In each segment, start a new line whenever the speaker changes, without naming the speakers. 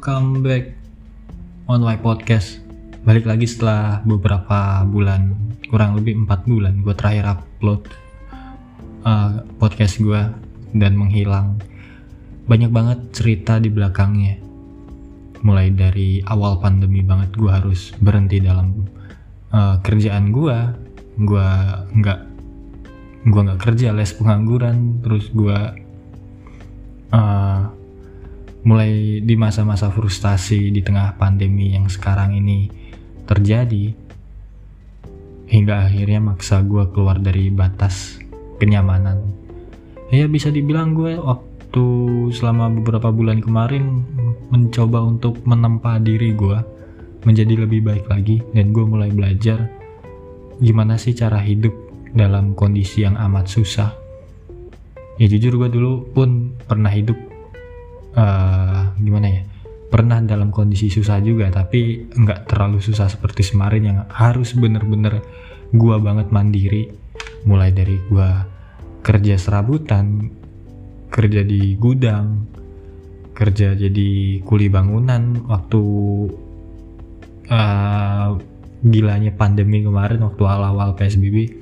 welcome back on my podcast. Balik lagi setelah beberapa bulan, kurang lebih empat bulan, gue terakhir upload uh, podcast gue dan menghilang. Banyak banget cerita di belakangnya. Mulai dari awal pandemi banget gue harus berhenti dalam uh, kerjaan gue. Gue nggak gue nggak kerja les pengangguran, terus gue uh, mulai di masa-masa frustasi di tengah pandemi yang sekarang ini terjadi hingga akhirnya maksa gue keluar dari batas kenyamanan. Ya bisa dibilang gue waktu selama beberapa bulan kemarin mencoba untuk menempa diri gue menjadi lebih baik lagi dan gue mulai belajar gimana sih cara hidup dalam kondisi yang amat susah. Ya jujur gue dulu pun pernah hidup uh, gimana ya pernah dalam kondisi susah juga tapi nggak terlalu susah seperti kemarin yang harus bener-bener gua banget mandiri mulai dari gua kerja serabutan kerja di gudang kerja jadi kuli bangunan waktu uh, gilanya pandemi kemarin waktu awal-awal PSBB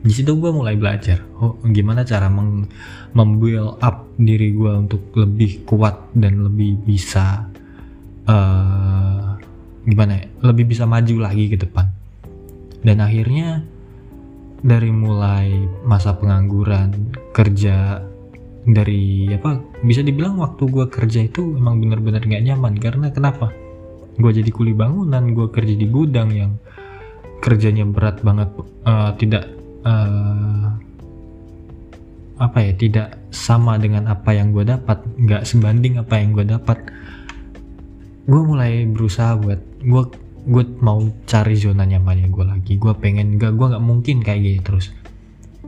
di situ gue mulai belajar oh gimana cara meng membuild up diri gue untuk lebih kuat dan lebih bisa uh, gimana ya lebih bisa maju lagi ke depan. Dan akhirnya dari mulai masa pengangguran kerja dari apa bisa dibilang waktu gue kerja itu emang bener-bener gak nyaman. Karena kenapa? Gue jadi kuli bangunan gue kerja di gudang yang kerjanya berat banget uh, tidak uh, apa ya tidak sama dengan apa yang gue dapat nggak sebanding apa yang gue dapat. Gue mulai berusaha buat gue gue mau cari zona nyamannya gue lagi. Gue pengen gak gue nggak mungkin kayak gitu terus.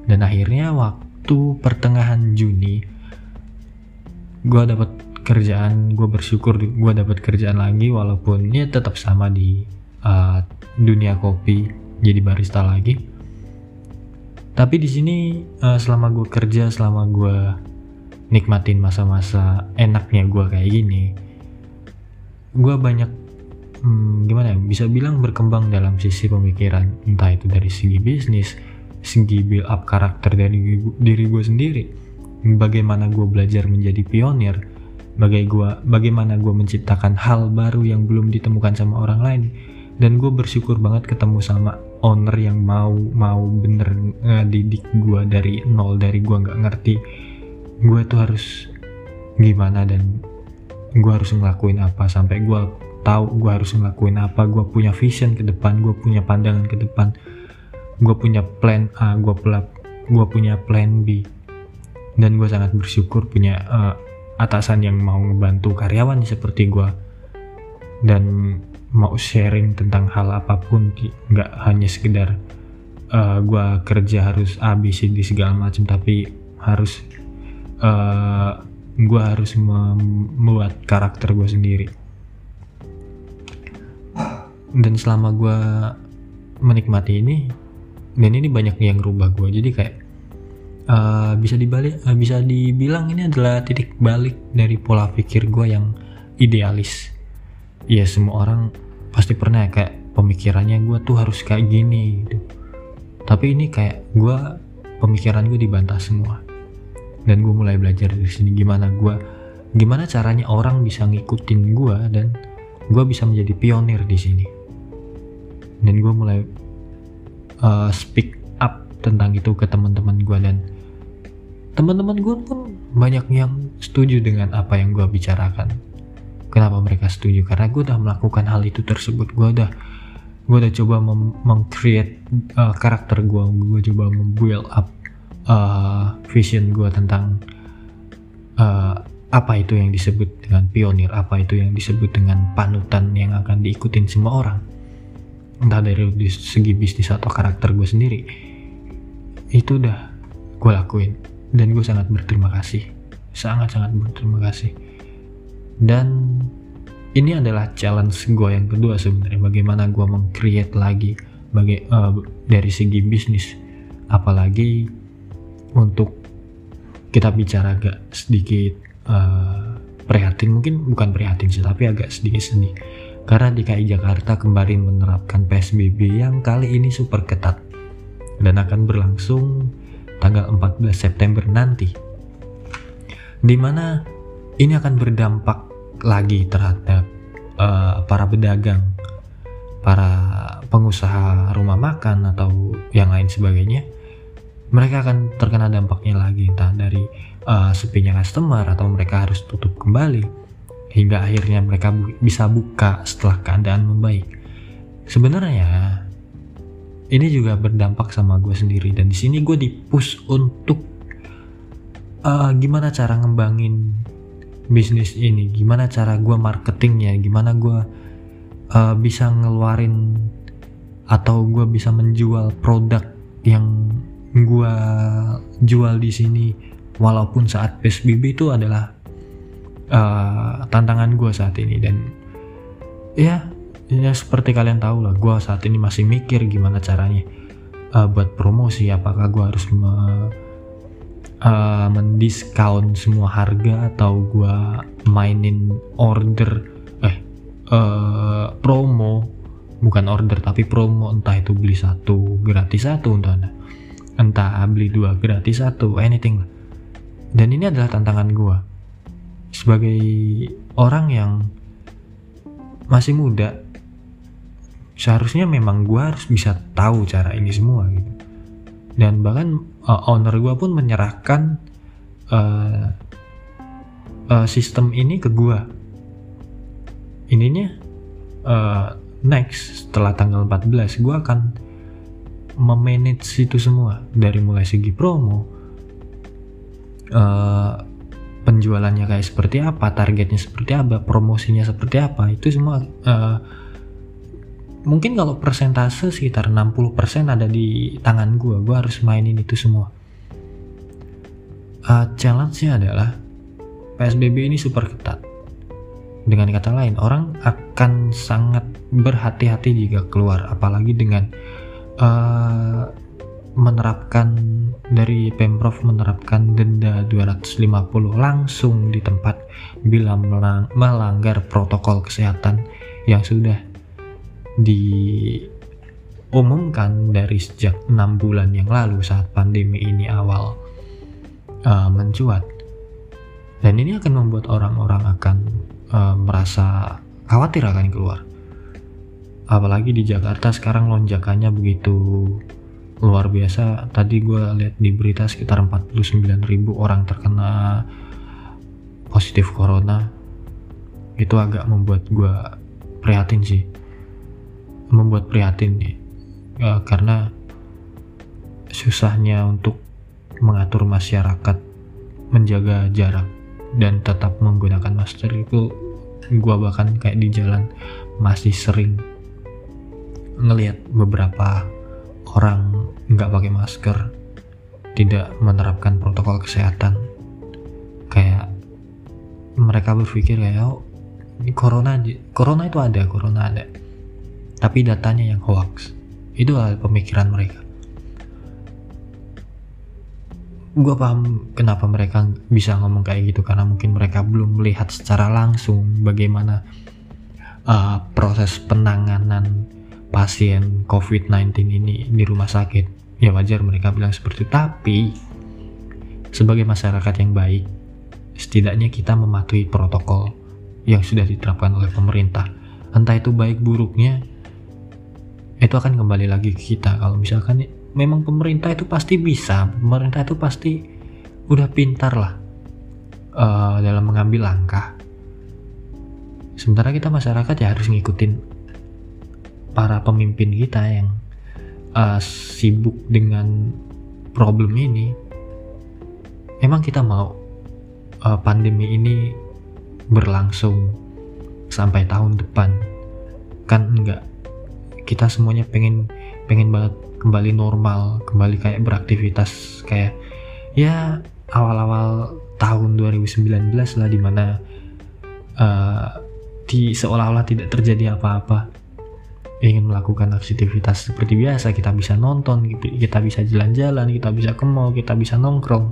Dan akhirnya waktu pertengahan Juni gue dapat kerjaan gue bersyukur gue dapat kerjaan lagi walaupun ya tetap sama di uh, dunia kopi jadi barista lagi tapi di sini uh, selama gue kerja selama gue nikmatin masa-masa enaknya gue kayak gini gue banyak hmm, gimana ya bisa bilang berkembang dalam sisi pemikiran. Entah itu dari segi bisnis segi build up karakter dari diri gue sendiri. Bagaimana gue belajar menjadi pionir bagai gua, bagaimana gue menciptakan hal baru yang belum ditemukan sama orang lain. Dan gue bersyukur banget ketemu sama owner yang mau mau bener ngedidik gue dari nol dari gue nggak ngerti gue tuh harus gimana dan gue harus ngelakuin apa sampai gue tahu gue harus ngelakuin apa gue punya vision ke depan gue punya pandangan ke depan gue punya plan A gue pelap gue punya plan B. Dan gue sangat bersyukur punya uh, atasan yang mau ngebantu karyawan seperti gue dan mau sharing tentang hal apa pun nggak hanya sekedar uh, eh, gue kerja harus ABC di segala macam tapi harus uh, eh, gue harus membuat karakter gue sendiri. Dan selama gue menikmati ini dan ini banyak yang rubah gue jadi kayak uh, bisa dibalik uh, bisa dibilang ini adalah titik balik dari pola pikir gue yang idealis ya semua orang pasti pernah ya kayak pemikirannya gue tuh harus kayak gini gitu. Tapi ini kayak gue pemikiran gue dibantah semua. Dan gue mulai belajar dari sini gimana gue gimana caranya orang bisa ngikutin gue dan gue bisa menjadi pionir di sini. Dan gue mulai uh, speak up tentang itu ke teman-teman gue dan teman-teman gue pun banyak yang setuju dengan apa yang gue bicarakan kenapa mereka setuju? Karena gue udah melakukan hal itu tersebut. Gue udah gue udah coba meng-create uh, karakter gue gue coba membuild up uh, vision gue tentang uh, apa itu yang disebut dengan pionir apa itu yang disebut dengan panutan yang akan diikutin semua orang. Entah dari segi bisnis atau karakter gue sendiri. Itu udah gue lakuin. Dan gue sangat berterima kasih. Sangat sangat berterima kasih. Dan ini adalah challenge gue yang kedua sebenarnya bagaimana gue meng-create lagi baga uh, dari segi bisnis. Apalagi untuk kita bicara agak sedikit uh, prihatin mungkin bukan prihatin sih tapi agak sedikit sedih. Karena DKI Jakarta kembali menerapkan PSBB yang kali ini super ketat dan akan berlangsung tanggal 14 September nanti. Di mana ini akan berdampak lagi terhadap uh, para pedagang para pengusaha rumah makan atau yang lain sebagainya mereka akan terkena dampaknya lagi entah dari uh, sepinya customer atau mereka harus tutup kembali hingga akhirnya mereka bu bisa buka setelah keadaan membaik. Sebenarnya ini juga berdampak sama gue sendiri dan di sini gue dipush untuk uh, gimana cara ngembangin bisnis ini, gimana cara gue marketingnya, gimana gue uh, bisa ngeluarin atau gue bisa menjual produk yang gue jual di sini walaupun saat PSBB itu adalah uh, tantangan gue saat ini. Dan ya ya seperti kalian tahu lah gue saat ini masih mikir gimana caranya uh, buat promosi apakah gue harus uh, mendiskon semua harga atau gue mainin order eh uh, promo bukan order tapi promo entah itu beli satu gratis satu entah entah. Beli dua gratis satu anything lah. Dan ini adalah tantangan gue sebagai orang yang masih muda seharusnya memang gue harus bisa tahu cara ini semua gitu. Dan bahkan uh, owner gue pun menyerahkan uh, uh, sistem ini ke gue ininya uh, next setelah tanggal 14 gue akan memanage itu semua. Dari mulai segi promo uh, penjualannya kayak seperti apa, targetnya seperti apa, promosinya seperti apa, itu semua uh, mungkin kalau persentase sekitar 60% ada di tangan gue, gue harus mainin itu semua. Uh, challenge-nya adalah PSBB ini super ketat. Dengan kata lain, orang akan sangat berhati-hati jika keluar, apalagi dengan uh, menerapkan dari Pemprov menerapkan denda 250 langsung di tempat bila melanggar protokol kesehatan yang sudah diumumkan dari sejak enam bulan yang lalu saat pandemi ini awal uh, mencuat. Dan ini akan membuat orang-orang akan uh, merasa khawatir akan keluar. Apalagi di Jakarta sekarang lonjakannya begitu luar biasa. Tadi gue lihat di berita sekitar 49 ribu orang terkena positif corona. Itu agak membuat gue prihatin sih membuat prihatin nih uh, karena susahnya untuk mengatur masyarakat menjaga jarak dan tetap menggunakan masker itu gue bahkan kayak di jalan masih sering ngelihat beberapa orang nggak pakai masker, tidak menerapkan protokol kesehatan, kayak mereka berpikir kayak oh corona corona itu ada corona ada tapi datanya yang hoax itu adalah pemikiran mereka gue paham kenapa mereka bisa ngomong kayak gitu karena mungkin mereka belum melihat secara langsung bagaimana uh, proses penanganan pasien COVID-19 ini di rumah sakit, ya wajar mereka bilang seperti itu. Tapi sebagai masyarakat yang baik, setidaknya kita mematuhi protokol yang sudah diterapkan oleh pemerintah. Entah itu baik buruknya, itu akan kembali lagi ke kita. Kalau misalkan memang pemerintah itu pasti bisa, pemerintah itu pasti udah pintar lah uh, dalam mengambil langkah. Sementara kita masyarakat ya harus ngikutin para pemimpin kita yang uh, sibuk dengan problem ini emang kita mau uh, pandemi ini berlangsung sampai tahun depan kan enggak kita semuanya pengen pengen banget kembali normal kembali kayak beraktivitas kayak ya awal-awal tahun 2019 lah di mana uh, di seolah-olah tidak terjadi apa-apa. Ingin melakukan aktivitas seperti biasa kita bisa nonton kita bisa jalan-jalan kita bisa ke mall kita bisa nongkrong.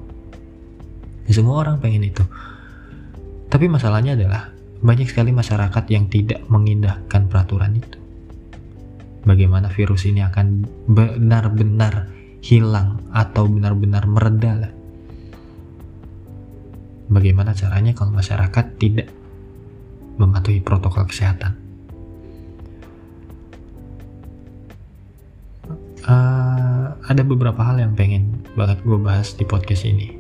Ya, semua orang pengen itu. Tapi masalahnya adalah banyak sekali masyarakat yang tidak mengindahkan peraturan itu. Bagaimana virus ini akan benar-benar hilang atau benar-benar mereda lah. Bagaimana caranya kalau masyarakat tidak mematuhi protokol kesehatan? Uh, ada beberapa hal yang pengen banget gue bahas di podcast ini.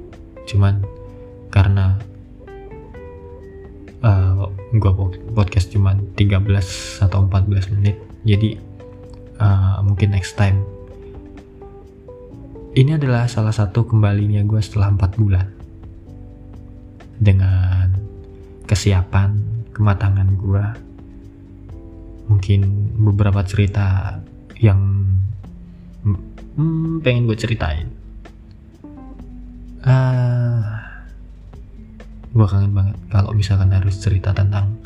Cuman karena uh, gue podcast cuma 13 atau 14 menit jadi uh, mungkin next time. Ini adalah salah satu kembalinya gue setelah 4 bulan. Dengan kesiapan kematangan gue mungkin beberapa cerita yang hmm, pengen gue ceritain. Uh, gue kangen banget kalau misalkan harus cerita tentang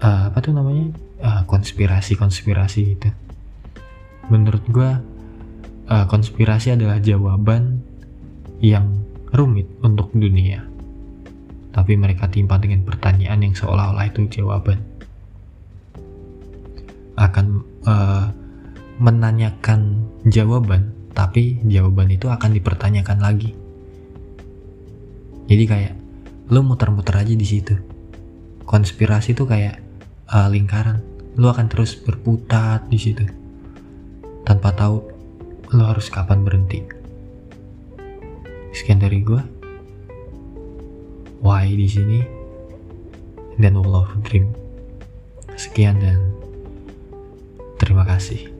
uh, apa tuh namanya? Uh, konspirasi konspirasi itu menurut gue uh, konspirasi adalah jawaban yang rumit untuk dunia. Tapi mereka timpa dengan pertanyaan yang seolah-olah itu jawaban. Akan uh, menanyakan jawaban tapi jawaban itu akan dipertanyakan lagi. Jadi kayak lu muter-muter aja di situ. Konspirasi tuh kayak uh, lingkaran. Lu akan terus berputar di situ tanpa tahu lu harus kapan berhenti. Sekian dari gua. Why di sini? Dan Wall of Dream sekian dan terima kasih